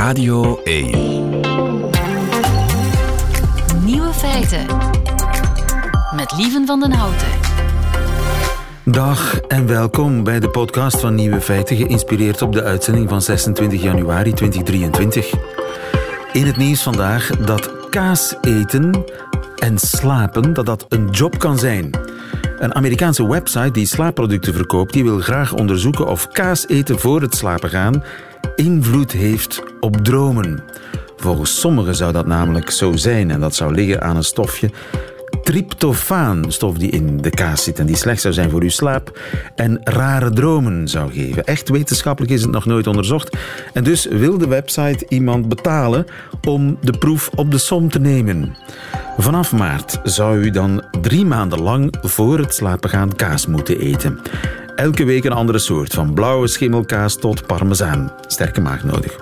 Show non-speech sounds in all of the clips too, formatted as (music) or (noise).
Radio 1. Nieuwe feiten. Met Lieven van den Houten. Dag en welkom bij de podcast van Nieuwe Feiten, geïnspireerd op de uitzending van 26 januari 2023. In het nieuws vandaag dat kaas eten en slapen dat dat een job kan zijn. Een Amerikaanse website die slaapproducten verkoopt, die wil graag onderzoeken of kaas eten voor het slapen gaan invloed heeft op dromen. Volgens sommigen zou dat namelijk zo zijn en dat zou liggen aan een stofje tryptofaan, stof die in de kaas zit en die slecht zou zijn voor uw slaap en rare dromen zou geven. Echt wetenschappelijk is het nog nooit onderzocht en dus wil de website iemand betalen om de proef op de som te nemen. Vanaf maart zou u dan drie maanden lang voor het slapen gaan kaas moeten eten. Elke week een andere soort, van blauwe schimmelkaas tot parmezaan. Sterke maag nodig.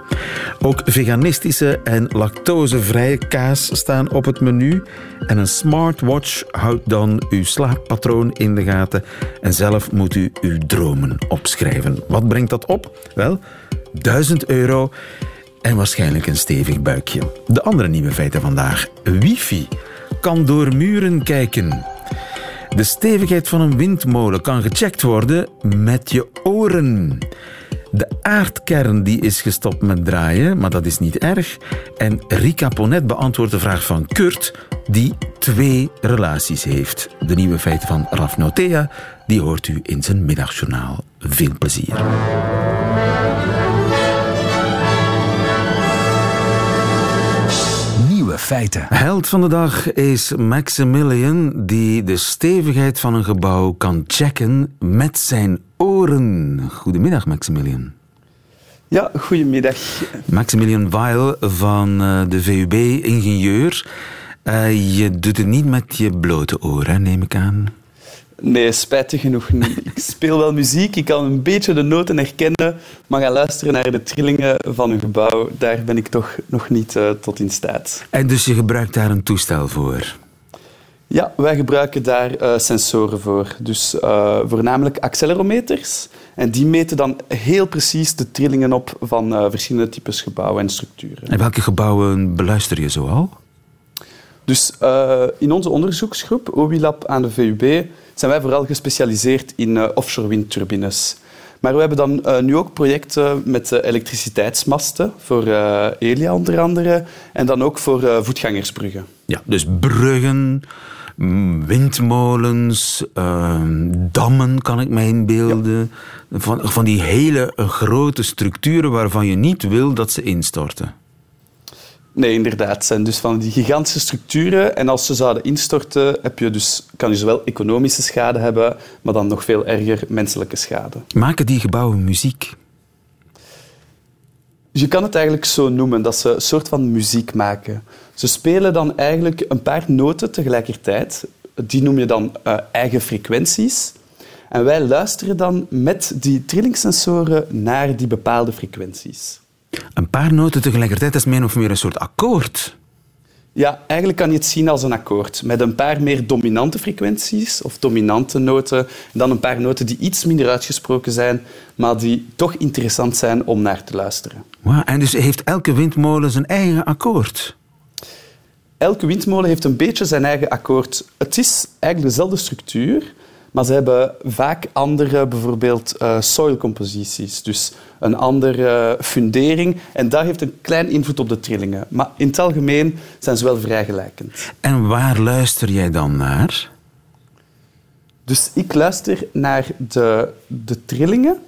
Ook veganistische en lactosevrije kaas staan op het menu. En een smartwatch houdt dan uw slaappatroon in de gaten. En zelf moet u uw dromen opschrijven. Wat brengt dat op? Wel, 1000 euro en waarschijnlijk een stevig buikje. De andere nieuwe feiten vandaag. Wifi kan door muren kijken. De stevigheid van een windmolen kan gecheckt worden met je oren. De aardkern die is gestopt met draaien, maar dat is niet erg. En Rika Ponet beantwoordt de vraag van Kurt, die twee relaties heeft. De nieuwe feiten van Raf Notea, die hoort u in zijn middagjournaal. Veel plezier. Nieuwe feiten. Held van de dag is Maximilian, die de stevigheid van een gebouw kan checken met zijn oren. Goedemiddag, Maximilian. Ja, goedemiddag. Maximilian Weil van eh, de VUB, ingenieur. Eh, je doet het niet met je blote oren, neem ik aan. Nee, spijtig genoeg niet. Ik speel wel muziek, ik kan een beetje de noten herkennen, maar gaan luisteren naar de trillingen van een gebouw, daar ben ik toch nog niet uh, tot in staat. En dus je gebruikt daar een toestel voor? Ja, wij gebruiken daar uh, sensoren voor. Dus uh, voornamelijk accelerometers. En die meten dan heel precies de trillingen op van verschillende types gebouwen en structuren. En welke gebouwen beluister je zoal? Dus in onze onderzoeksgroep, OWILAB aan de VUB, zijn wij vooral gespecialiseerd in uh, offshore windturbines. Maar we hebben dan uh, nu ook projecten met elektriciteitsmasten, voor Elia onder andere, en dan ook voor voetgangersbruggen. Ja, dus bruggen, windmolens, ehm, dammen kan ik me inbeelden. Ja. Van, van die hele grote structuren waarvan je niet wil dat ze instorten. Nee, inderdaad. Het zijn dus van die gigantische structuren. En als ze zouden instorten, heb je dus, kan je zowel economische schade hebben, maar dan nog veel erger menselijke schade. Maken die gebouwen muziek? Je kan het eigenlijk zo noemen, dat ze een soort van muziek maken. Ze spelen dan eigenlijk een paar noten tegelijkertijd. Die noem je dan uh, eigen frequenties. En wij luisteren dan met die trillingsensoren naar die bepaalde frequenties. Een paar noten tegelijkertijd is min of meer een soort akkoord. Ja, eigenlijk kan je het zien als een akkoord. Met een paar meer dominante frequenties of dominante noten. En dan een paar noten die iets minder uitgesproken zijn, maar die toch interessant zijn om naar te luisteren. Wow, en dus heeft elke windmolen zijn eigen akkoord? Elke windmolen heeft een beetje zijn eigen akkoord. Het is eigenlijk dezelfde structuur, maar ze hebben vaak andere, bijvoorbeeld uh, soilcomposities. Dus een andere fundering. En dat heeft een klein invloed op de trillingen. Maar in het algemeen zijn ze wel vrij gelijkend. En waar luister jij dan naar? Dus ik luister naar de, de trillingen.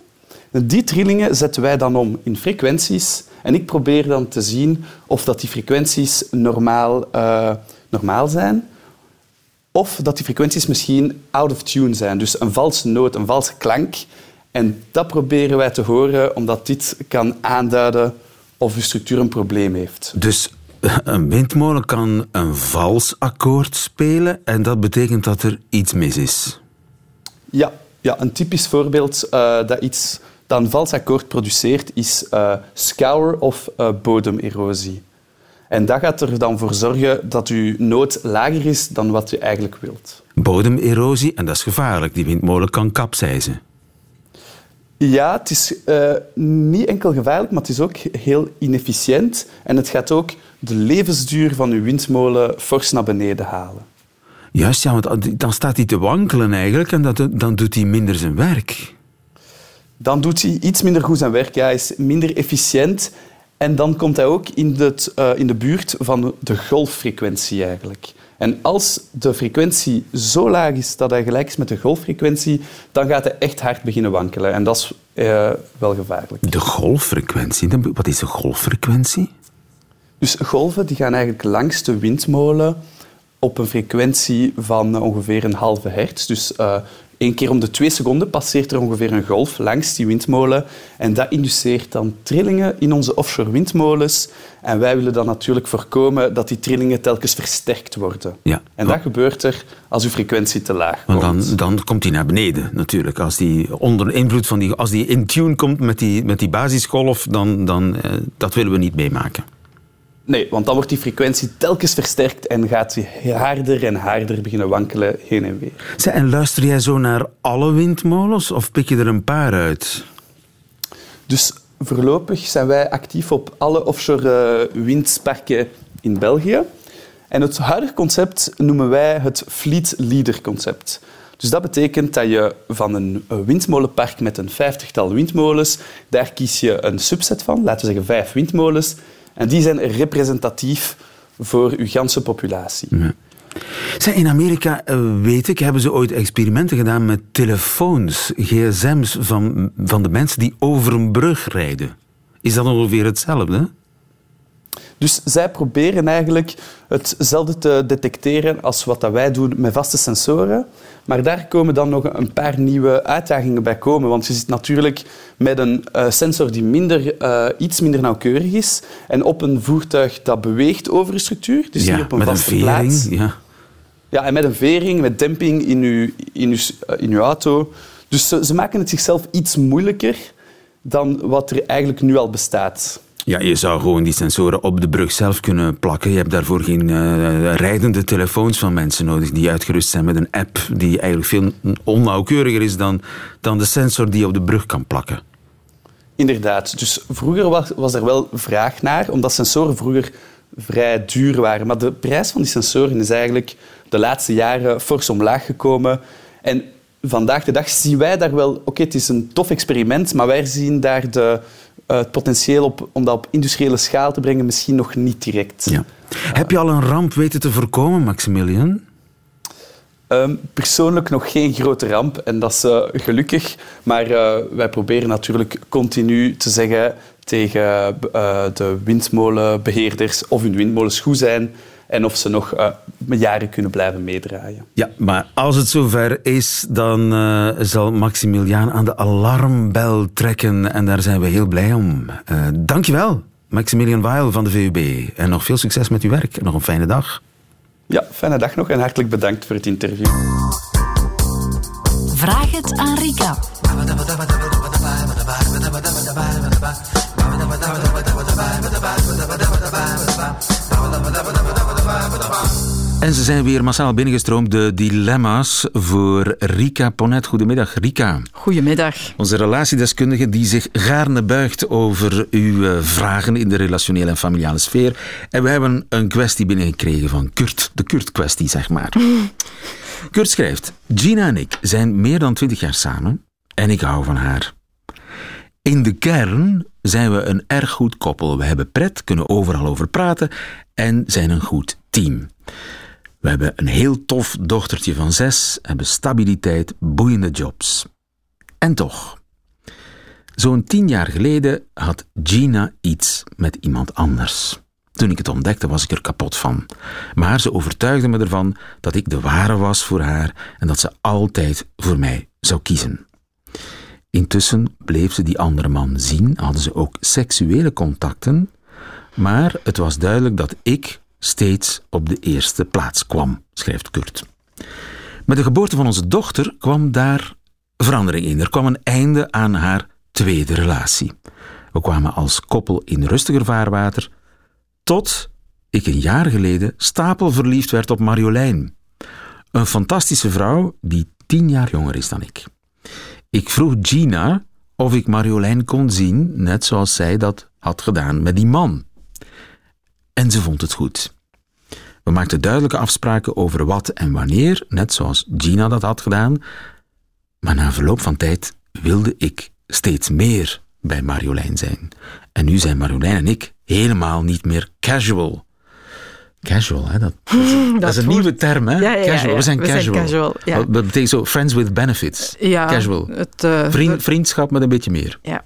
Die trillingen zetten wij dan om in frequenties. En ik probeer dan te zien of dat die frequenties normaal, uh, normaal zijn of dat die frequenties misschien out of tune zijn. Dus een valse noot, een valse klank. En dat proberen wij te horen, omdat dit kan aanduiden of uw structuur een probleem heeft. Dus een windmolen kan een vals akkoord spelen en dat betekent dat er iets mis is? Ja, ja een typisch voorbeeld uh, dat iets dat een vals akkoord produceert is uh, scour of uh, bodemerosie. En dat gaat er dan voor zorgen dat uw nood lager is dan wat je eigenlijk wilt. Bodemerosie, en dat is gevaarlijk. Die windmolen kan kapseizen. Ja, het is uh, niet enkel gevaarlijk, maar het is ook heel inefficiënt. En het gaat ook de levensduur van uw windmolen fors naar beneden halen. Juist, ja, want dan staat hij te wankelen eigenlijk en dat, dan doet hij minder zijn werk. Dan doet hij iets minder goed zijn werk. Ja, hij is minder efficiënt. En dan komt hij ook in, het, uh, in de buurt van de golffrequentie eigenlijk. En als de frequentie zo laag is dat hij gelijk is met de golffrequentie, dan gaat hij echt hard beginnen wankelen. En dat is uh, wel gevaarlijk. De golffrequentie? Wat is de golffrequentie? Dus golven die gaan eigenlijk langs de windmolen op een frequentie van ongeveer een halve hertz. Dus uh, één keer om de twee seconden passeert er ongeveer een golf langs die windmolen. En dat induceert dan trillingen in onze offshore windmolens. En wij willen dan natuurlijk voorkomen dat die trillingen telkens versterkt worden. Ja. En dat gebeurt er als uw frequentie te laag komt. Want dan, dan komt hij naar beneden natuurlijk. Als die onder invloed van die... Als die in tune komt met die, met die basisgolf, dan... dan eh, dat willen we niet meemaken. Nee, want dan wordt die frequentie telkens versterkt en gaat hij harder en harder beginnen wankelen heen en weer. Zij, en luister jij zo naar alle windmolens of pik je er een paar uit? Dus voorlopig zijn wij actief op alle offshore eh, windparken in België. En het huidige concept noemen wij het Fleet Leader concept. Dus dat betekent dat je van een windmolenpark met een vijftigtal windmolens, daar kies je een subset van, laten we zeggen vijf windmolens, en die zijn representatief voor uw ganse populatie. Ja. in Amerika, eh, weet ik, hebben ze ooit experimenten gedaan met telefoons, gsm's van, van de mensen die over een brug rijden. Is dat ongeveer hetzelfde? Dus zij proberen eigenlijk hetzelfde te detecteren als wat wij doen met vaste sensoren. Maar daar komen dan nog een paar nieuwe uitdagingen bij komen. Want je zit natuurlijk met een uh, sensor die minder, uh, iets minder nauwkeurig is en op een voertuig dat beweegt over een structuur. Dus ja, niet op een vaste een vering, plaats. Ja. ja, en met een vering, met demping in je, in uw, in uw auto. Dus ze, ze maken het zichzelf iets moeilijker dan wat er eigenlijk nu al bestaat. Ja, je zou gewoon die sensoren op de brug zelf kunnen plakken. Je hebt daarvoor geen uh, rijdende telefoons van mensen nodig die uitgerust zijn met een app die eigenlijk veel onnauwkeuriger is dan, dan de sensor die je op de brug kan plakken. Inderdaad. Dus vroeger was, was er wel vraag naar, omdat sensoren vroeger vrij duur waren. Maar de prijs van die sensoren is eigenlijk de laatste jaren fors omlaag gekomen. En vandaag de dag zien wij daar wel... Oké, het is een tof experiment, maar wij zien daar de, uh, het potentieel op, om dat op industriële schaal te brengen misschien nog niet direct. Ja. Heb je al een ramp weten te voorkomen, Maximilian? Um, persoonlijk nog geen grote ramp en dat is uh, gelukkig. Maar uh, wij proberen natuurlijk continu te zeggen tegen de windmolenbeheerders of hun windmolens goed zijn en of ze nog uh, jaren kunnen blijven meedraaien. Ja, maar als het zover is, dan uh, zal Maximiliaan aan de alarmbel trekken en daar zijn we heel blij om. Uh, dankjewel, Maximilian Weil van de VUB. En nog veel succes met uw werk. Nog een fijne dag. Ja, fijne dag nog en hartelijk bedankt voor het interview. Vraag het aan Rika. En ze zijn weer massaal binnengestroomd, de dilemma's voor Rika Ponet. Goedemiddag, Rika. Goedemiddag. Onze relatiedeskundige die zich gaarne buigt over uw eh, vragen in de relationele en familiale sfeer. En we hebben een kwestie binnengekregen van Kurt, de Kurt-kwestie, zeg maar. (laughs) Kurt schrijft, Gina en ik zijn meer dan twintig jaar samen en ik hou van haar. In de kern zijn we een erg goed koppel. We hebben pret, kunnen overal over praten en zijn een goed team. We hebben een heel tof dochtertje van zes, hebben stabiliteit, boeiende jobs. En toch, zo'n tien jaar geleden had Gina iets met iemand anders. Toen ik het ontdekte, was ik er kapot van. Maar ze overtuigde me ervan dat ik de ware was voor haar en dat ze altijd voor mij zou kiezen. Intussen bleef ze die andere man zien, hadden ze ook seksuele contacten, maar het was duidelijk dat ik steeds op de eerste plaats kwam, schrijft Kurt. Met de geboorte van onze dochter kwam daar verandering in. Er kwam een einde aan haar tweede relatie. We kwamen als koppel in rustiger vaarwater, tot ik een jaar geleden stapelverliefd werd op Marjolein. Een fantastische vrouw die tien jaar jonger is dan ik. Ik vroeg Gina of ik Marjolein kon zien, net zoals zij dat had gedaan met die man. En ze vond het goed. We maakten duidelijke afspraken over wat en wanneer, net zoals Gina dat had gedaan. Maar na verloop van tijd wilde ik steeds meer bij Marjolein zijn. En nu zijn Marjolein en ik helemaal niet meer casual. Casual, hè? Dat, (laughs) dat is, dat is een nieuwe term, hè? Ja, ja, casual. ja. We zijn We zijn casual. Dat betekent zo friends with benefits. Casual. Het, eh, Vriend, vriendschap met een beetje meer. ja.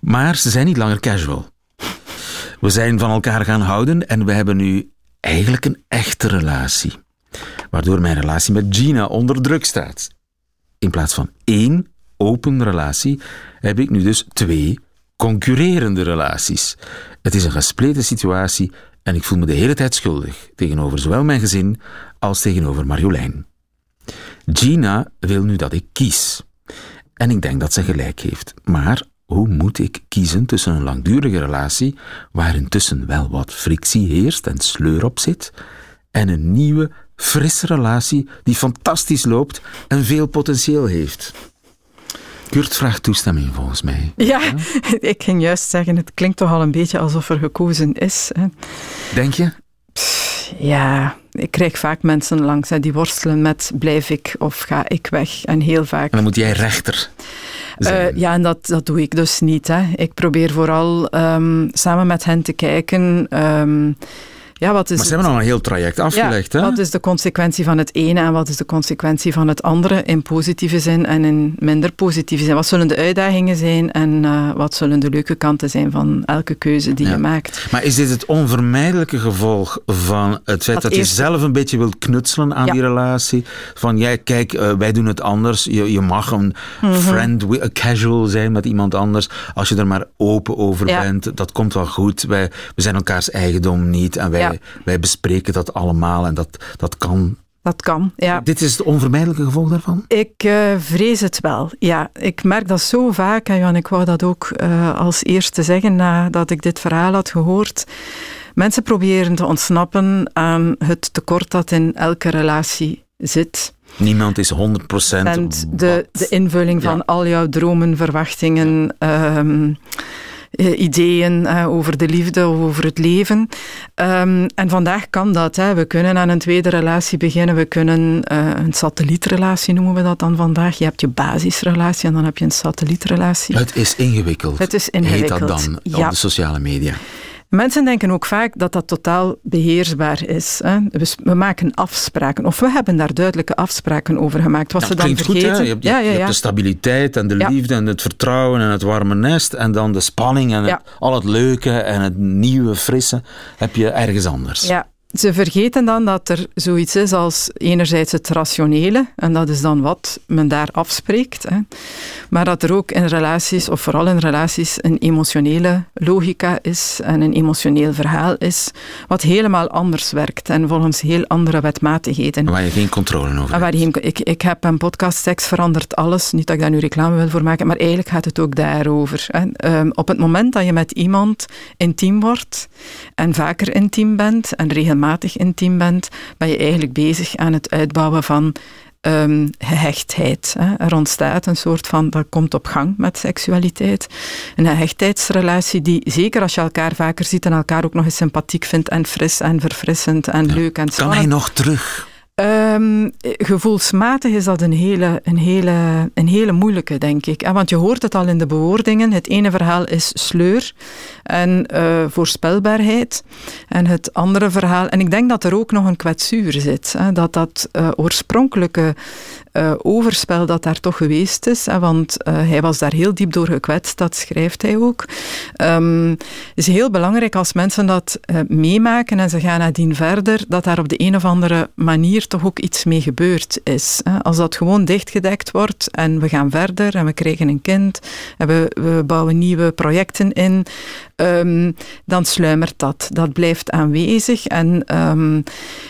Maar ze zijn niet langer casual. We zijn van elkaar gaan houden en we hebben nu eigenlijk een echte relatie. Waardoor mijn relatie met Gina onder druk staat. In plaats van één open relatie heb ik nu dus twee concurrerende relaties. Het is een gespleten situatie en ik voel me de hele tijd schuldig tegenover zowel mijn gezin als tegenover Marjolein. Gina wil nu dat ik kies. En ik denk dat ze gelijk heeft. Maar hoe moet ik kiezen tussen een langdurige relatie, waar intussen wel wat frictie heerst en sleur op zit, en een nieuwe, frisse relatie die fantastisch loopt en veel potentieel heeft? Kurt vraagt toestemming volgens mij. Ja, (laughs) ik ging juist zeggen, het klinkt toch al een beetje alsof er gekozen is. Hè. Denk je? Ja, ik krijg vaak mensen langs hè, die worstelen met blijf ik of ga ik weg. En heel vaak... En dan moet jij rechter Eh, ja, en dat, dat doe ik dus niet. Hè. Ik probeer vooral ehm, samen met hen te kijken... ehm, ja, wat is maar ze het- hebben al een heel traject afgelegd, ja, hè? Wat is de consequentie van het ene en wat is de consequentie van het andere in positieve zin en in minder positieve zin? Wat zullen de uitdagingen zijn en eh, wat zullen de leuke kanten zijn van elke keuze die Ja. je maakt? Maar is dit het onvermijdelijke gevolg van het feit Dat dat, je zelf een beetje wilt knutselen aan Ja. die relatie? Van, jij, kijk, eh, wij doen het anders. Je, je mag een Mhm. friend, casual zijn met iemand anders. Als je er maar open over bent, dat komt wel goed. Wij, we zijn elkaars eigendom niet en wij, Wij bespreken dat allemaal en dat, dat kan. Dat kan, ja. Dit is het onvermijdelijke gevolg daarvan? Ik eh, vrees het wel. Ja, ik merk dat zo vaak. En ik wou dat ook eh, als eerste zeggen nadat ik dit verhaal had gehoord. Mensen proberen te ontsnappen aan het tekort dat in elke relatie zit. Niemand is 100% En de, de invulling van Ja. al jouw dromen, verwachtingen, ehm, eh, ideeën eh, over de liefde of over het leven. Ehm, en vandaag kan dat. Hè. We kunnen aan een tweede relatie beginnen. We kunnen eh, een satellietrelatie noemen we dat dan vandaag. Je hebt je basisrelatie en dan heb je een satellietrelatie. Het is ingewikkeld. Het is Heet ingewikkeld, dat dan ja. op de sociale media? Mensen denken ook vaak dat dat totaal beheersbaar is. Hè. We, we maken afspraken, of we hebben daar duidelijke afspraken over gemaakt. Wat ze dan klinkt vergeten. goed, hè? Je hebt, ja, ja, je ja. hebt de stabiliteit en de liefde en het vertrouwen en het warme nest en dan de spanning en het- al het leuke en het nieuwe, frisse heb je ergens anders. Ja, ze vergeten dan dat er zoiets is als enerzijds het rationele, en dat is dan wat men daar afspreekt, hè. maar dat er ook in relaties, of vooral in relaties, een emotionele logica is en een emotioneel verhaal is, wat helemaal anders werkt en volgens heel andere wetmatigheden. Waar je geen controle over hebt. waar je- ik, ik heb een podcast Seks verandert alles. Niet dat ik daar nu reclame wil voor maken, maar eigenlijk gaat het ook daarover. Hè. Ehm, op het moment dat je met iemand intiem wordt en vaker intiem bent en regelmatig intiem bent, ben je eigenlijk bezig aan het uitbouwen van ehm, gehechtheid. Hè. Er ontstaat een soort van, dat komt op gang met seksualiteit, een gehechtheidsrelatie die, zeker als je elkaar vaker ziet en elkaar ook nog eens sympathiek vindt en fris en verfrissend en leuk en Kan spannend. hij nog terug? Ehm, gevoelsmatig is dat een hele, een, hele, een hele moeilijke, denk ik. Want je hoort het al in de bewoordingen. Het ene verhaal is sleur en eh, voorspelbaarheid. En het andere verhaal... En ik denk dat er ook nog een kwetsuur zit. Hè. Dat dat eh, oorspronkelijke eh, overspel dat daar toch geweest is. Hè, want eh, hij was daar heel diep door gekwetst, dat schrijft hij ook. Ehm, is heel belangrijk als mensen dat eh, meemaken en ze gaan nadien verder, dat daar op de een of andere manier toch ook iets mee gebeurd is. Hè. Als dat gewoon dichtgedekt wordt en we gaan verder en we krijgen een kind en we, we bouwen nieuwe projecten in, ehm, dan sluimert dat. Dat blijft aanwezig en ehm,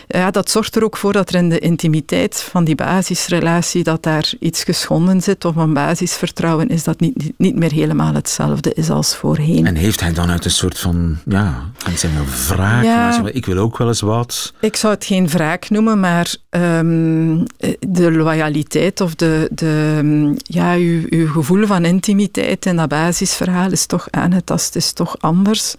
ja, dat zorgt er ook voor dat er in de intimiteit van die basisrelatie relatie dat daar iets geschonden zit of een basisvertrouwen is dat niet, niet meer helemaal hetzelfde is als voorheen. En heeft hij dan uit een soort van, ja, kan ik zeggen, wraak? Ja, ik wil ook wel eens wat. Ik zou het geen wraak noemen, maar um, de loyaliteit of de, de, ja, uw, uw gevoel van intimiteit in dat basisverhaal is toch aangetast, is toch anders.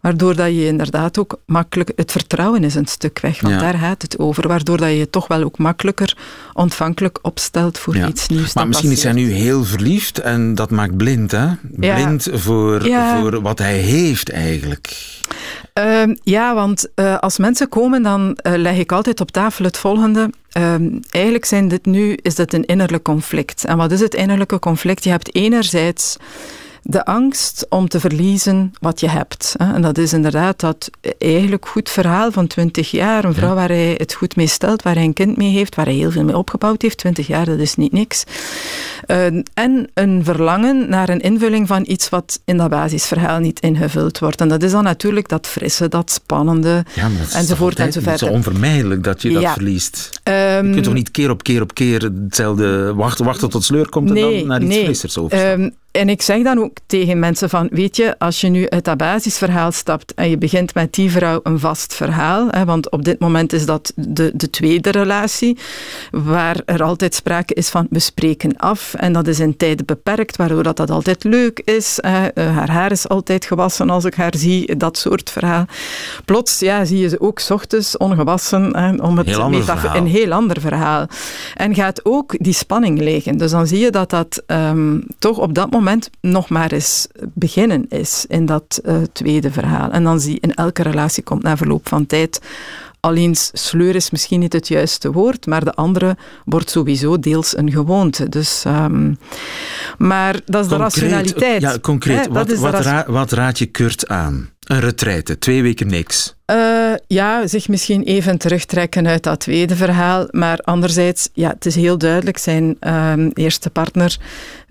Waardoor dat je inderdaad ook makkelijk, het vertrouwen is een stuk weg, want daar gaat het over. Waardoor dat je je toch wel ook makkelijker ontvankelijk opstelt voor iets nieuws. Maar misschien is hij nu heel verliefd en dat maakt blind, hè? Blind voor, voor wat hij heeft eigenlijk. Ehm, ja, want uh, als mensen komen, dan uh, leg ik altijd op tafel het volgende. Ehm, eigenlijk zijn dit nu, is dit een innerlijk conflict. En wat is het innerlijke conflict? Je hebt enerzijds de angst om te verliezen wat je hebt. En dat is inderdaad dat eigenlijk goed verhaal van 20 jaar. Een vrouw waar hij het goed mee stelt, waar hij een kind mee heeft, waar hij heel veel mee opgebouwd heeft. 20 jaar, dat is niet niks. En een verlangen naar een invulling van iets wat in dat basisverhaal niet ingevuld wordt. En dat is dan natuurlijk dat frisse, dat spannende, ja, enzovoort enzovoort. Het is onvermijdelijk dat je dat verliest. je kunt toch ehm, niet keer op keer op keer hetzelfde wachten, wachten tot sleur komt en dan naar iets nee. frissers overstappen? En ik zeg dan ook tegen mensen van, weet je, als je nu uit dat basisverhaal stapt en je begint met die vrouw een vast verhaal, hè, want op dit moment is dat de, de tweede relatie, waar er altijd sprake is van, we spreken af en dat is in tijden beperkt, waardoor dat, dat altijd leuk is. Hè. Eh, haar haar is altijd gewassen als ik haar zie, dat soort verhaal. Plots ja, zie je ze ook ochtends ongewassen, hè, om het heel een heel ander verhaal. En gaat ook die spanning liggen. Dus dan zie je dat dat um, toch op dat moment moment nog maar eens beginnen is in dat uh, tweede verhaal. En dan zie je in elke relatie komt na verloop van tijd Alleen sleur is misschien niet het juiste woord, maar de andere wordt sowieso deels een gewoonte. Dus, um, maar dat is de rationaliteit. Ja, concreet. wat, wat, wat, raad je Kurt aan? Een retraite, twee weken niks. Uh, ja, zich misschien even terugtrekken uit dat tweede verhaal. Maar anderzijds, ja, het is heel duidelijk, zijn um, eerste partner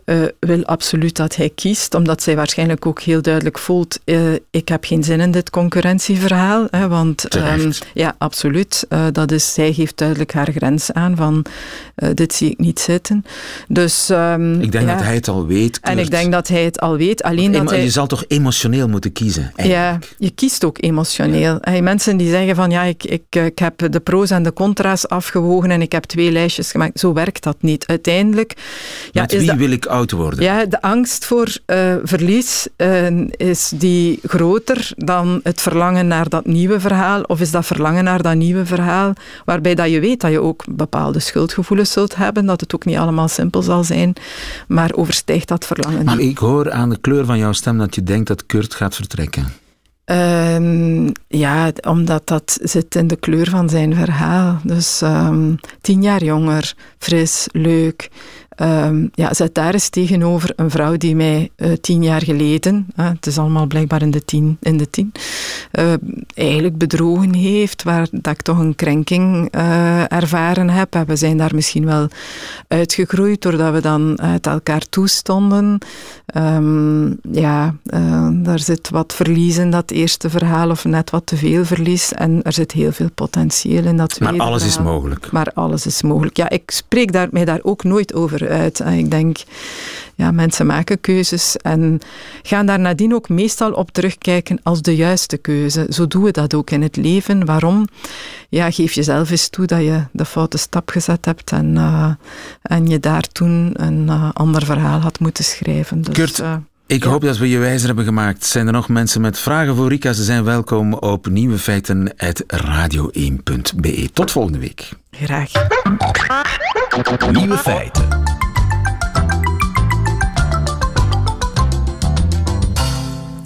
uh, wil absoluut dat hij kiest, omdat zij waarschijnlijk ook heel duidelijk voelt: uh, ik heb geen zin in dit concurrentieverhaal. Hè, want um, ja, absoluut. Uh, dat is, zij geeft duidelijk haar grens aan van dit zie ik niet zitten. Dus, um, ik denk dat hij het al weet. En ik denk dat hij het al weet. Alleen dat hij... Je zal toch emotioneel moeten kiezen? Eigenlijk. Ja, je kiest ook emotioneel. Ja. mensen die zeggen van ja, ik, ik, ik heb de pro's en de contra's afgewogen en ik heb twee lijstjes gemaakt. Zo werkt dat niet. Uiteindelijk. Ja, Met wie dat... wil ik worden. Ja, de angst voor uh, verlies uh, is die groter dan het verlangen naar dat nieuwe verhaal? Of is dat verlangen naar dat nieuwe verhaal, waarbij dat je weet dat je ook bepaalde schuldgevoelens zult hebben, dat het ook niet allemaal simpel zal zijn, maar overstijgt dat verlangen? Maar ik hoor aan de kleur van jouw stem dat je denkt dat Kurt gaat vertrekken. Um, ja, omdat dat zit in de kleur van zijn verhaal. Dus um, tien jaar jonger, fris, leuk. Um, ja, zet daar eens tegenover een vrouw die mij uh, tien jaar geleden, uh, het is allemaal blijkbaar in de tien, in de tien uh, eigenlijk bedrogen heeft, waar dat ik toch een krenking eh, ervaren heb. En we zijn daar misschien wel uitgegroeid doordat we dan uit elkaar toestonden. Um, ja, daar zit wat verlies in dat eerste verhaal, of net wat te veel verlies. En er zit heel veel potentieel in dat tweede Maar alles is mogelijk. Maar alles is mogelijk. Ja, ik spreek daar, mij daar ook nooit over uit. Ik denk, ja, mensen maken keuzes en gaan daar nadien ook meestal op terugkijken als de juiste keuze. Zo doen we dat ook in het leven. Waarom? Ja, geef jezelf eens toe dat je de foute stap gezet hebt en, uh, en je daar toen een uh, ander verhaal had moeten schrijven. Dus, Kurt, uh, ik hoop dat we je wijzer hebben gemaakt. Zijn er nog mensen met vragen voor Rika? Ze zijn welkom op nieuwefeiten.radio1.be. Tot volgende week. Graag. Nieuwe feiten.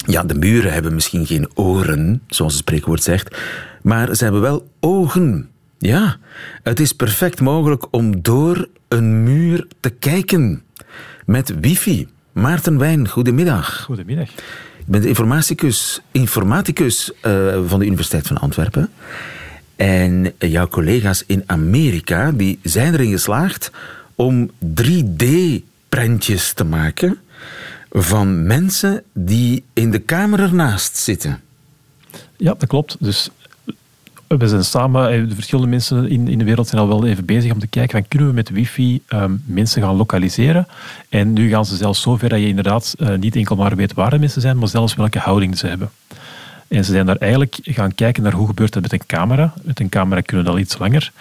Ja, de muren hebben misschien geen oren, zoals het spreekwoord zegt, maar ze hebben wel ogen. Ja, het is perfect mogelijk om door een muur te kijken. Met wifi. Maarten Wijn, goedemiddag. Goedemiddag. Ik ben de informaticus, informaticus uh, van de Universiteit van Antwerpen. En jouw collega's in Amerika die zijn erin geslaagd om 3D-prentjes te maken van mensen die in de kamer ernaast zitten. Ja, dat klopt. Dus We zijn samen, eh, de verschillende mensen in, in de wereld zijn al wel even bezig om te kijken van kunnen we met wifi um, mensen gaan lokaliseren. En nu gaan ze zelfs zover dat je inderdaad uh, niet enkel maar weet waar de mensen zijn, maar zelfs welke houding ze hebben. En ze zijn daar eigenlijk gaan kijken naar hoe gebeurt dat met een camera. Met een camera kunnen we dat iets langer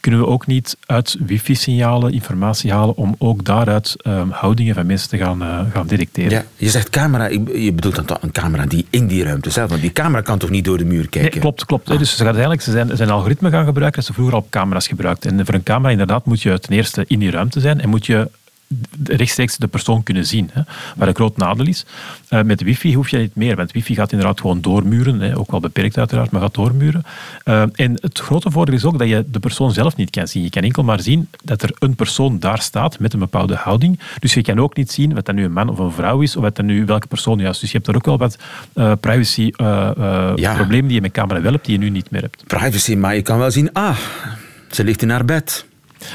kunnen we ook niet uit wifi-signalen informatie halen om ook daaruit um, houdingen van mensen te gaan, uh, gaan detecteren. Ja, je zegt camera, je bedoelt dan toch een camera die in die ruimte zelf, want die camera kan toch niet door de muur kijken? Nee, klopt, klopt. Ah. Dus ze, gaan eigenlijk, ze zijn, zijn algoritme gaan gebruiken dat ze vroeger al op camera's gebruikten. En voor een camera inderdaad moet je ten eerste in die ruimte zijn en moet je rechtstreeks de persoon kunnen zien. Hè. Waar een groot nadeel is. Uh, met wifi hoef je niet meer, want wifi gaat inderdaad gewoon doormuren. Hè. Ook wel beperkt uiteraard, maar gaat doormuren. Uh, en het grote voordeel is ook dat je de persoon zelf niet kan zien. Je kan enkel maar zien dat er een persoon daar staat met een bepaalde houding. Dus je kan ook niet zien wat dat nu een man of een vrouw is, of wat dat nu welke persoon juist. Dus je hebt er ook wel wat uh, privacy ja. problemen die je met camera wel hebt, die je nu niet meer hebt. Privacy, maar je kan wel zien, ah, ze ligt in haar bed.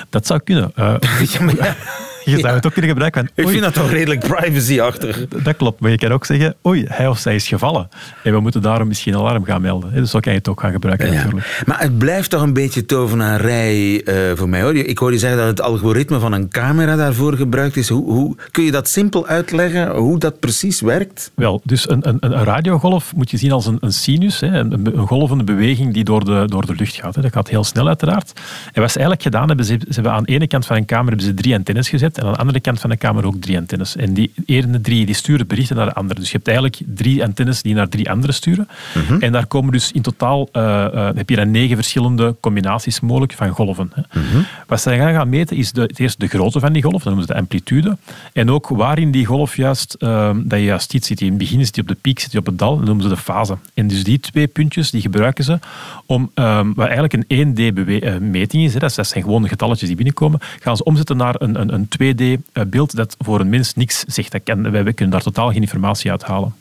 Dat zou kunnen. (laughs) (laughs) Je zou het ook kunnen gebruiken. ik vind dat toch redelijk privacy-achtig. Dat klopt, maar je kan ook zeggen, oei, hij of zij is gevallen. En we moeten daarom misschien alarm gaan melden. Dus zo kan je het ook gaan gebruiken natuurlijk. Maar het blijft toch een beetje tovenarij uh, voor mij. Hoor. Ik hoor je zeggen dat het algoritme van een camera daarvoor gebruikt is. Hoe, hoe, kun je dat simpel uitleggen, hoe dat precies werkt? Wel, dus een, een, een radiogolf moet je zien als een, een sinus, hè, een, een, golvende beweging die door de, door de lucht gaat. Hè. Dat gaat heel snel uiteraard. En wat ze eigenlijk gedaan hebben, ze, ze hebben aan de ene kant van een camera hebben ze drie antennes gezet en aan de andere kant van de kamer ook drie antennes. En die ene drie die sturen berichten naar de andere. Dus je hebt eigenlijk drie antennes die naar drie andere sturen. Mhm. En daar komen dus in totaal eh, eh, heb je dan negen verschillende combinaties mogelijk van golven. Hè. Mhm. Wat ze gaan gaan meten is de, het eerst de grootte van die golf, dat noemen ze de amplitude. En ook waarin die golf juist, uh, dat je juist iets ziet. In het begin zit hij op de piek, zit hij op het dal, dat noemen ze de fase. En dus die twee puntjes die gebruiken ze om, ehm, wat eigenlijk een 1D-meting eh, is, hè, dat zijn gewoon getalletjes die binnenkomen, gaan ze omzetten naar een, een, een 2D-beeld eh, dat voor een mens niks zegt. Dat kan, wij, kunnen daar totaal geen informatie uit halen.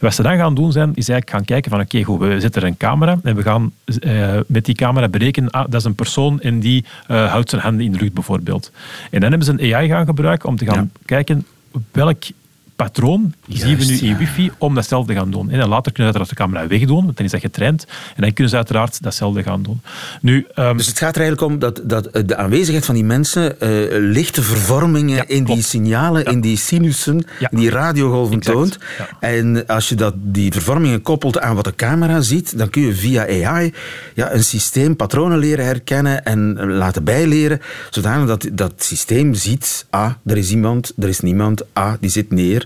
Wat ze dan gaan doen zijn, is eigenlijk gaan kijken van oké, goed, we zetten er een camera en we gaan eh, met die camera berekenen, ah, dat is een persoon en die eh, houdt zijn handen in de lucht bijvoorbeeld. En dan hebben ze een AI gaan gebruiken om te gaan kijken welk patroon zien we nu in wifi om datzelfde te gaan doen. En later kunnen ze uiteraard de camera wegdoen, want dan is dat getraind. En dan kunnen ze uiteraard datzelfde gaan doen. Nu, um, dus het gaat er eigenlijk om dat, dat de aanwezigheid van die mensen uh, lichte vervormingen ja, in die signalen, ja. in die sinussen, in die radiogolven exact. toont. En als je dat, die vervormingen koppelt aan wat de camera ziet, dan kun je via AI ja, een systeem patronen leren herkennen en laten bijleren, zodanig dat dat systeem ziet, ah, er is iemand, er is niemand, ah, die zit neer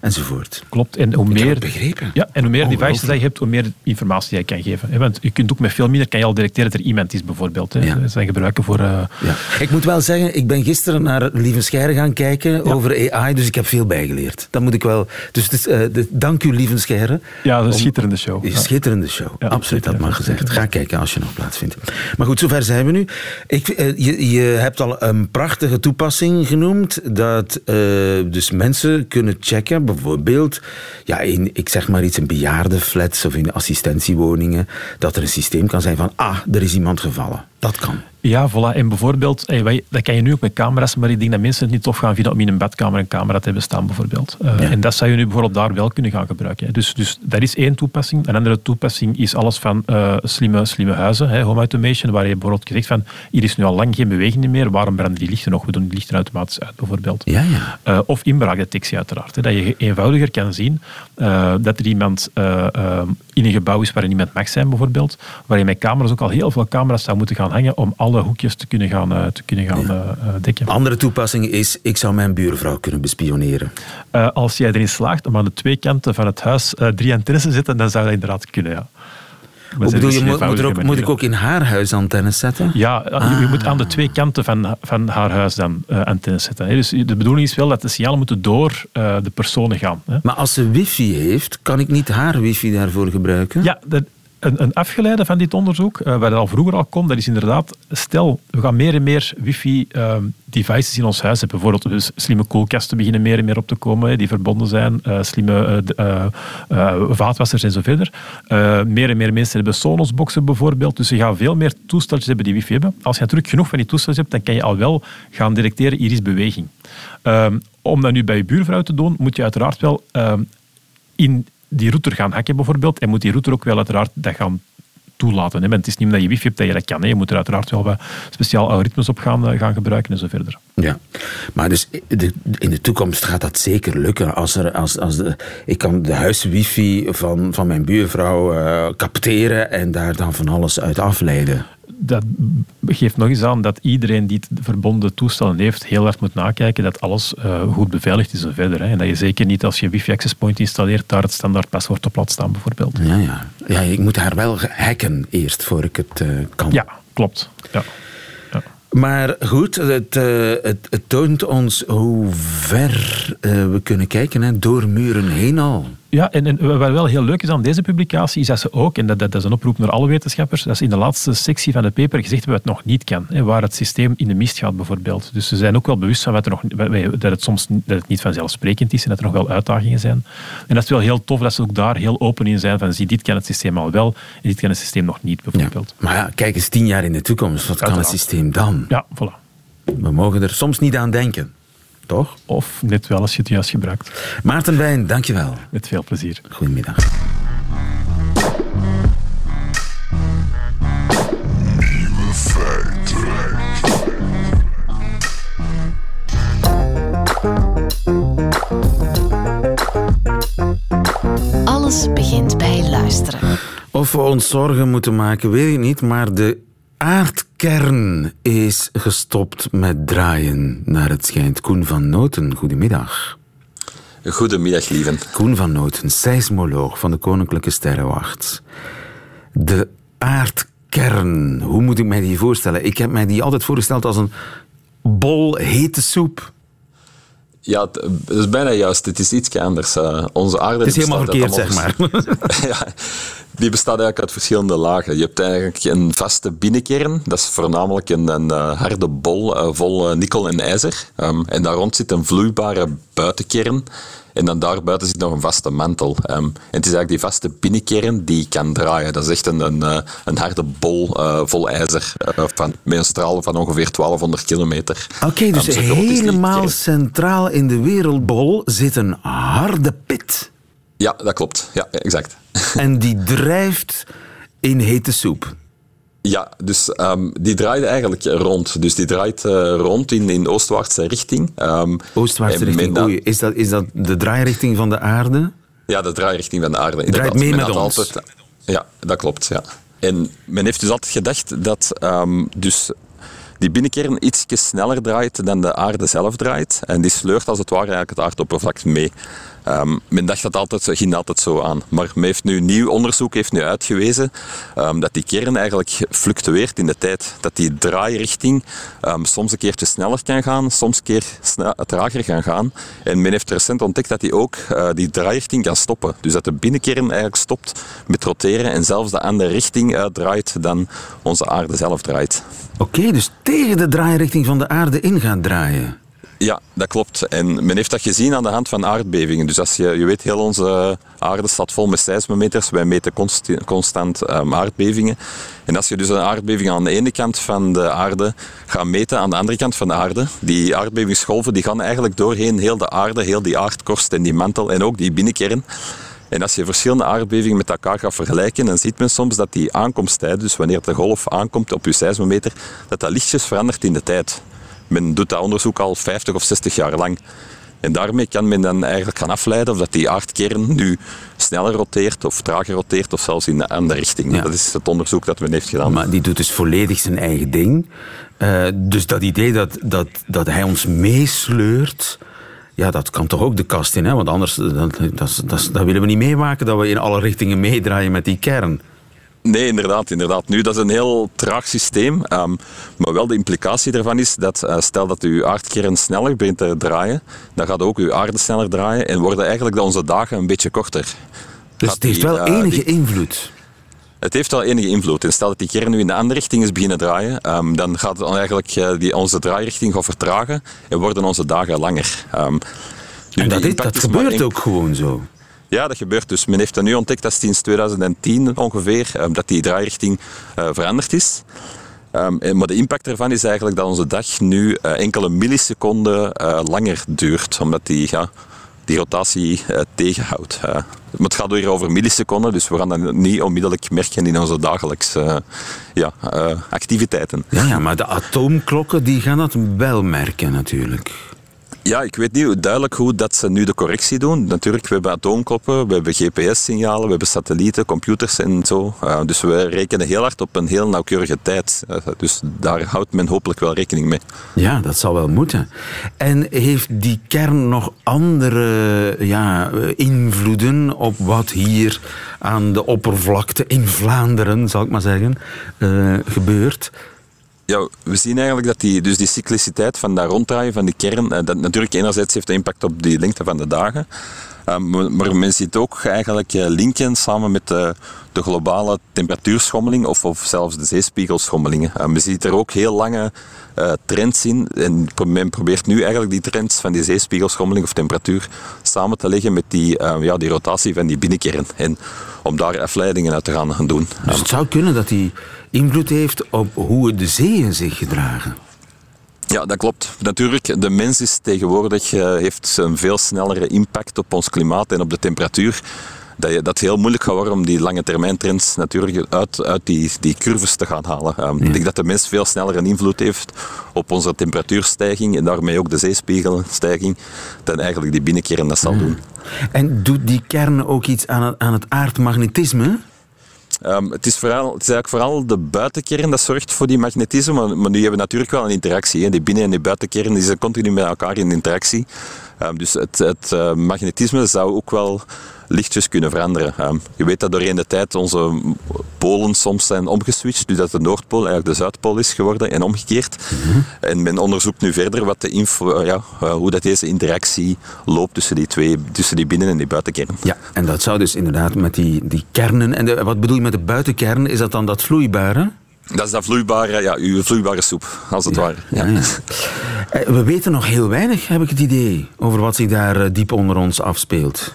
enzovoort. Klopt. En hoe meer, begrepen. Ja, en hoe meer devices je hebt, hoe meer informatie je kan geven. Want je kunt ook met veel minder, kan je al detecteren dat er iemand is, bijvoorbeeld. Ja. Dat zijn gebruiken voor... Uh... Ja. Ik moet wel zeggen, ik ben gisteren naar Lieve Scheire gaan kijken over AI, dus ik heb veel bijgeleerd. Dat moet ik wel... Dus, dus uh, de, dank u, Lieve Scheire. Ja, een schitterende show. Een schitterende show. Absoluut, dat mag gezegd. Ga kijken als je nog plaatsvindt. Maar goed, zover zijn we nu. Ik, uh, je, je hebt al een prachtige toepassing genoemd, dat dus mensen kunnen checken bijvoorbeeld ja, in, ik zeg maar iets, in bejaardenflats of in assistentiewoningen, dat er een systeem kan zijn van, ah, er is iemand gevallen. Dat kan. Ja, voilà. En bijvoorbeeld, hey, dat kan je nu ook met camera's, maar ik denk dat mensen het niet tof gaan vinden om in een badkamer een camera te hebben staan, bijvoorbeeld. Uh, En dat zou je nu bijvoorbeeld daar wel kunnen gaan gebruiken. Dus, dus dat is één toepassing. Een andere toepassing is alles van uh, slimme, slimme huizen, hè, home automation, waar je bijvoorbeeld gezegd van, hier is nu al lang geen beweging meer, waarom branden die lichten nog? We doen die lichten automatisch uit, bijvoorbeeld. Ja, ja. Uh, of inbraakdetectie, uiteraard. Hè, dat je eenvoudiger kan zien dat er iemand in een gebouw is waar er niemand mag zijn, bijvoorbeeld, waar je met camera's ook al heel veel camera's zou moeten gaan hangen om alle hoekjes te kunnen gaan, uh, te kunnen gaan ja. uh, dekken. Andere toepassing is, ik zou mijn buurvrouw kunnen bespioneren. Als jij erin slaagt om aan de twee kanten van het huis drie antennes te zetten, dan zou dat inderdaad kunnen, ja. Hoe bedoel je, moet, moet, ook, moet, ik ook in haar huis antennes zetten? Ja, ah. je moet aan de twee kanten van, van haar huis dan uh, antennes zetten. Dus de bedoeling is wel dat de signalen moeten door uh, de personen gaan. Hè. Maar als ze wifi heeft, kan ik niet haar wifi daarvoor gebruiken? Ja, dat, een, een afgeleide van dit onderzoek, uh, waar dat al vroeger al komt, dat is inderdaad, stel, we gaan meer en meer wifi-devices in ons huis hebben. Bijvoorbeeld dus slimme koelkasten beginnen meer en meer op te komen, die verbonden zijn, uh, slimme uh, vaatwassers en zo verder. meer en meer mensen hebben Sonos-boxen bijvoorbeeld, dus je gaat veel meer toesteltjes hebben die wifi hebben. Als je natuurlijk genoeg van die toesteltjes hebt, dan kan je al wel gaan detecteren, hier is beweging. Ehm, om dat nu bij je buurvrouw te doen, moet je uiteraard wel ehm, in die router gaan hacken bijvoorbeeld. En moet die router ook wel uiteraard dat gaan toelaten. Hè. Het is niet omdat je wifi hebt dat je dat kan. Hè. Je moet er uiteraard wel wat speciaal algoritmes op gaan, eh, gaan gebruiken en zo verder. Ja, maar dus de, in de toekomst gaat dat zeker lukken. Als er, als, als ik kan de huiswifi van, van mijn buurvrouw uh, capteren en daar dan van alles uit afleiden dat geeft nog eens aan dat iedereen die het verbonden toestellen heeft, heel hard moet nakijken dat alles uh, goed beveiligd is en verder. Hè. En dat je zeker niet als je wifi access point installeert, daar het standaard paswoord op laat staan bijvoorbeeld. Ja, ja. ja ik moet haar wel hacken eerst voor ik het uh, kan. Ja, klopt. Ja. Maar goed, het, uh, het, het, toont ons hoe ver we kunnen kijken, hè, door muren heen al. Ja, en, en, wat wel heel leuk is aan deze publicatie, is dat ze ook, en dat, dat, is een oproep naar alle wetenschappers, dat ze in de laatste sectie van de paper gezegd hebben wat het nog niet kan. Hè, waar het systeem in de mist gaat bijvoorbeeld. Dus ze zijn ook wel bewust van wat er nog, dat het soms dat het niet vanzelfsprekend is en dat er nog wel uitdagingen zijn. En dat is wel heel tof dat ze ook daar heel open in zijn van zie, dit kan het systeem al wel en dit kan het systeem nog niet bijvoorbeeld. maar ja, kijk eens tien jaar in de toekomst, wat kan het systeem dan? Ja, voilà. We mogen er soms niet aan denken toch? Of net wel als je het juist gebruikt. Maarten Wijn, dankjewel. Met veel plezier. Goedemiddag. Nieuwe feiten. Alles begint bij luisteren. Of we ons zorgen moeten maken, weet ik niet, maar de aardkern is gestopt met draaien, naar het schijnt. Koen van Noten, goedemiddag. Goedemiddag, lieven. Koen van Noten, seismoloog van de Koninklijke Sterrenwacht. De aardkern, hoe moet ik mij die voorstellen? Ik heb mij die altijd voorgesteld als een bol hete soep. Ja, het is bijna juist. Het is iets anders. Uh, onze aarde... Het is helemaal verkeerd, zeg (laughs) maar. ja, die bestaat eigenlijk uit verschillende lagen. Je hebt eigenlijk een vaste binnenkern. Dat is voornamelijk een, een uh, harde bol uh, vol nikkel en ijzer. Um, en daar rond zit een vloeibare buitenkern. En dan daarbuiten zit nog een vaste mantel. Um, en het is eigenlijk die vaste binnenkern die kan draaien. Dat is echt een, een, een harde bol uh, vol ijzer uh, van, met een straal van ongeveer 1200 kilometer. Oké, okay, dus um, helemaal centraal in de wereldbol zit een harde pit. Ja, dat klopt. Ja, exact. En die drijft in hete soep. Ja, dus um, die draaide eigenlijk rond. Dus die draait uh, rond in, in oostwaartse richting. Um, oostwaartse richting, oei. Is dat, is dat de draairichting van de aarde? Ja, de draairichting van de aarde. Draait mee met ons. Altijd, ja, dat klopt, ja. En men heeft dus altijd gedacht dat um, dus die binnenkern iets sneller draait dan de aarde zelf draait. En die sleurt als het ware eigenlijk het aardoppervlak mee. Um, men dacht dat altijd, ging altijd zo aan. Maar men heeft nu nieuw onderzoek heeft nu uitgewezen um, dat die kern eigenlijk fluctueert in de tijd. Dat die draairichting um, soms een keertje sneller kan gaan, soms een keer trager kan gaan. En men heeft recent ontdekt dat die ook uh, die draairichting kan stoppen. Dus dat de binnenkern eigenlijk stopt met roteren en zelfs de andere richting uitdraait dan onze aarde zelf draait. Oké, dus tegen de draairichting van de aarde in gaat draaien. Ja, dat klopt. En men heeft dat gezien aan de hand van aardbevingen. Dus als je, je weet, heel onze aarde staat vol met seismometers. Wij meten constant, um, aardbevingen. En als je dus een aardbeving aan de ene kant van de aarde gaat meten aan de andere kant van de aarde, die aardbevingsgolven die gaan eigenlijk doorheen heel de aarde, heel die aardkorst en die mantel en ook die binnenkern. En als je verschillende aardbevingen met elkaar gaat vergelijken, dan ziet men soms dat die aankomsttijd, dus wanneer de golf aankomt op je seismometer, dat dat lichtjes verandert in de tijd. Men doet dat onderzoek al 50 of 60 jaar lang. En daarmee kan men dan eigenlijk gaan afleiden of dat die aardkern nu sneller roteert of trager roteert of zelfs in de andere richting. Dat is het onderzoek dat men heeft gedaan. Maar die doet dus volledig zijn eigen ding. Uh, dus dat idee dat, dat, dat hij ons meesleurt, ja, dat kan toch ook de kast in, hè? want anders dat, dat, dat, dat willen we niet meemaken dat we in alle richtingen meedraaien met die kern. Nee, inderdaad, inderdaad. Nu, dat is een heel traag systeem. Um, maar wel de implicatie daarvan is dat uh, stel dat uw aardkern sneller begint te draaien, dan gaat ook uw aarde sneller draaien en worden eigenlijk onze dagen een beetje korter. Dus het heeft wel uh, enige die... invloed? Het heeft wel enige invloed. En stel dat die kern nu in de andere richting is beginnen draaien, um, dan gaat het eigenlijk uh, die, onze draairichting gaan vertragen en worden onze dagen langer. Um, en dat, is, dat gebeurt ook gewoon zo? Ja, dat gebeurt dus. Men heeft dat nu ontdekt, dat sinds 2010 ongeveer, um, dat die draairichting uh, veranderd is. Um, maar de impact ervan is eigenlijk dat onze dag nu enkele milliseconden langer duurt. Omdat die, ja, die rotatie tegenhoudt. het gaat weer over milliseconden, dus we gaan dat niet onmiddellijk merken in onze dagelijkse ja, activiteiten. Ja, ja, maar de atoomklokken die gaan dat wel merken natuurlijk. Ja, ik weet niet duidelijk hoe dat ze nu de correctie doen. Natuurlijk, we hebben atoomkloppen, we hebben GPS-signalen, we hebben satellieten, computers en zo. Uh, dus we rekenen heel hard op een heel nauwkeurige tijd. Uh, dus daar houdt men hopelijk wel rekening mee. Ja, dat zal wel moeten. En heeft die kern nog andere ja, invloeden op wat hier aan de oppervlakte in Vlaanderen, zal ik maar zeggen, uh, gebeurt? Ja, we zien eigenlijk dat die, dus die cycliciteit van dat ronddraaien van die kern, eh, dat natuurlijk enerzijds heeft impact op die lengte van de dagen, ehm, maar men ziet ook eigenlijk eh, linken samen met de, de globale temperatuurschommeling of, of zelfs de zeespiegelschommelingen. We zien er ook heel lange trends in en men probeert nu eigenlijk die trends van die zeespiegelschommeling of temperatuur samen te leggen met die, ja, die rotatie van die binnenkern en om daar afleidingen uit te gaan doen. Dus het zou kunnen dat die invloed heeft op hoe de zeeën zich gedragen. Ja, dat klopt. Natuurlijk, de mens is tegenwoordig, uh, heeft een veel snellere impact op ons klimaat en op de temperatuur. Dat, je, dat heel moeilijk gaat worden om die lange termijn trends natuurlijk uit, uit die, die curves te gaan halen. Um, Ik denk dat de mens veel sneller een invloed heeft op onze temperatuurstijging en daarmee ook de zeespiegelstijging dan eigenlijk die binnenkern dat zal doen. En doet die kern ook iets aan het, aan het aardmagnetisme? Um, het, is vooral, is eigenlijk vooral de buitenkern dat zorgt voor die magnetisme, maar, nu hebben we natuurlijk wel een interactie. Hè. Die binnen- en die buitenkern die zijn continu met elkaar in interactie. Um, dus het, uh, magnetisme zou ook wel lichtjes kunnen veranderen. Ehm, je weet dat doorheen de tijd onze polen soms zijn omgeswitcht, dus dat de Noordpool eigenlijk de Zuidpool is geworden en omgekeerd. En men onderzoekt nu verder wat de info, eh, ja, eh, hoe dat deze interactie loopt tussen die twee, tussen die binnen- en die buitenkern. Ja, en dat zou dus inderdaad met die, die kernen, en wat bedoel je met de buitenkern, is dat dan dat vloeibare? Dat is dat vloeibare, ja, uw vloeibare soep, als het ware. Ja. Ja, (laughs) eh, We weten nog heel weinig, heb ik het idee, over wat zich daar diep onder ons afspeelt.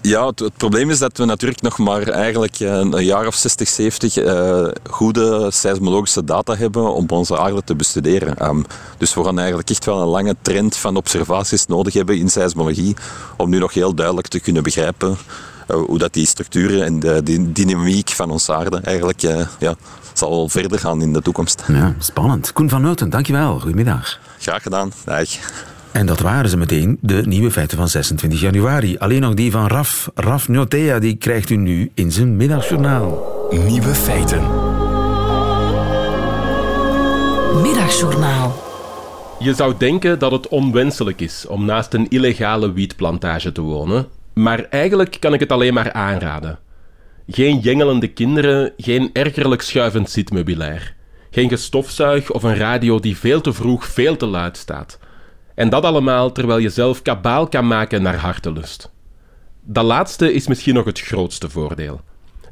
Ja, het, probleem is dat we natuurlijk nog maar eigenlijk eh, een, jaar of 60, 70 uh, goede seismologische data hebben om onze aarde te bestuderen. Um, dus we gaan eigenlijk echt wel een lange trend van observaties nodig hebben in seismologie om nu nog heel duidelijk te kunnen begrijpen uh, hoe dat die structuren en de, die dynamiek van onze aarde eigenlijk uh, ja, zal verder gaan in de toekomst. Ja, spannend. Koen van Noten, dankjewel. Goedemiddag. Graag gedaan. Dag. En dat waren ze meteen, de nieuwe feiten van 26 januari. Alleen nog die van Raf. Raf Notea, die krijgt u nu in zijn middagjournaal. Nieuwe feiten. Middagjournaal. Je zou denken dat het onwenselijk is om naast een illegale wietplantage te wonen, maar eigenlijk kan ik het alleen maar aanraden. Geen jengelende kinderen, geen ergerlijk schuivend zitmeubilair. Geen gestofzuig of een radio die veel te vroeg veel te luid staat. En dat allemaal terwijl je zelf kabaal kan maken naar hartelust. Dat laatste is misschien nog het grootste voordeel.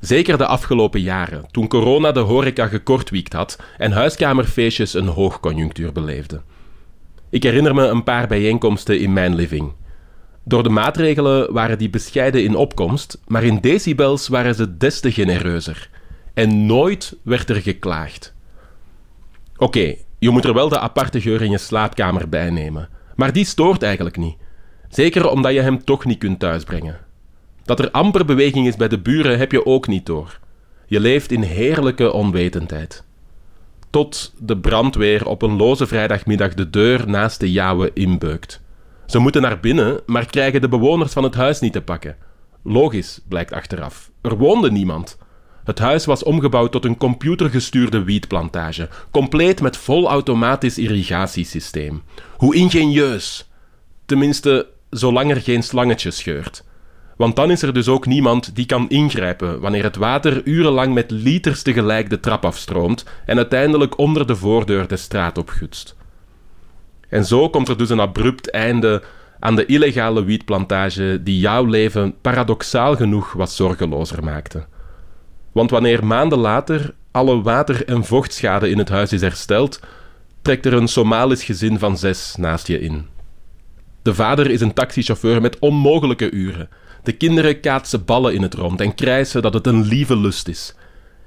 Zeker de afgelopen jaren, toen corona de horeca gekortwiekt had en huiskamerfeestjes een hoogconjunctuur beleefden. Ik herinner me een paar bijeenkomsten in mijn living. Door de maatregelen waren die bescheiden in opkomst, maar in decibels waren ze des te genereuzer. En nooit werd er geklaagd. Oké, je moet er wel de aparte geur in je slaapkamer bij nemen. Maar die stoort eigenlijk niet. Zeker omdat je hem toch niet kunt thuisbrengen. Dat er amper beweging is bij de buren heb je ook niet door. Je leeft in heerlijke onwetendheid. Tot de brandweer op een loze vrijdagmiddag de deur naast de jouwe inbeukt. Ze moeten naar binnen, maar krijgen de bewoners van het huis niet te pakken. Logisch, blijkt achteraf. Er woonde niemand. Het huis was omgebouwd tot een computergestuurde wietplantage, compleet met volautomatisch irrigatiesysteem. Hoe ingenieus! Tenminste, zolang er geen slangetje scheurt. Want dan is er dus ook niemand die kan ingrijpen wanneer het water urenlang met liters tegelijk de trap afstroomt en uiteindelijk onder de voordeur de straat opgutst. En zo komt er dus een abrupt einde aan de illegale wietplantage die jouw leven paradoxaal genoeg wat zorgelozer maakte. Want wanneer maanden later alle water- en vochtschade in het huis is hersteld, trekt er een Somalisch gezin van zes naast je in. De vader is een taxichauffeur met onmogelijke uren. De kinderen kaatsen ballen in het rond en krijsen dat het een lieve lust is.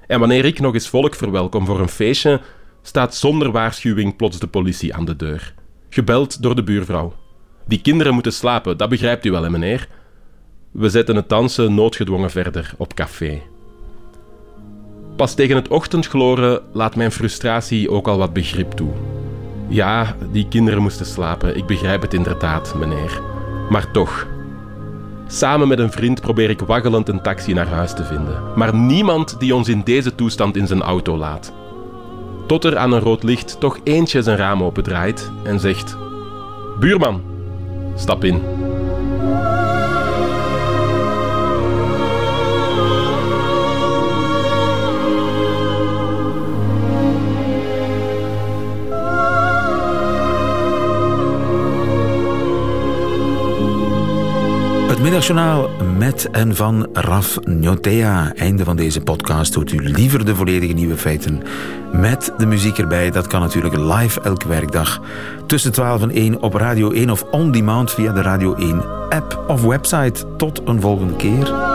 En wanneer ik nog eens volk verwelkom voor een feestje, staat zonder waarschuwing plots de politie aan de deur. Gebeld door de buurvrouw. Die kinderen moeten slapen, dat begrijpt u wel, hè, meneer? We zetten het dansen noodgedwongen verder op café. Pas tegen het ochtendgloren laat mijn frustratie ook al wat begrip toe. Ja, die kinderen moesten slapen, ik begrijp het inderdaad, meneer. Maar toch. Samen met een vriend probeer ik waggelend een taxi naar huis te vinden. Maar niemand die ons in deze toestand in zijn auto laat. Tot er aan een rood licht toch eentje zijn raam opendraait en zegt: Buurman, stap in. Het middagjournaal met en van Raf Njotea. Einde van deze podcast. Hoort u liever de volledige nieuwe feiten met de muziek erbij. Dat kan natuurlijk live elke werkdag tussen 12 en 1 op Radio 1 of on demand via de Radio 1 app of website. Tot een volgende keer.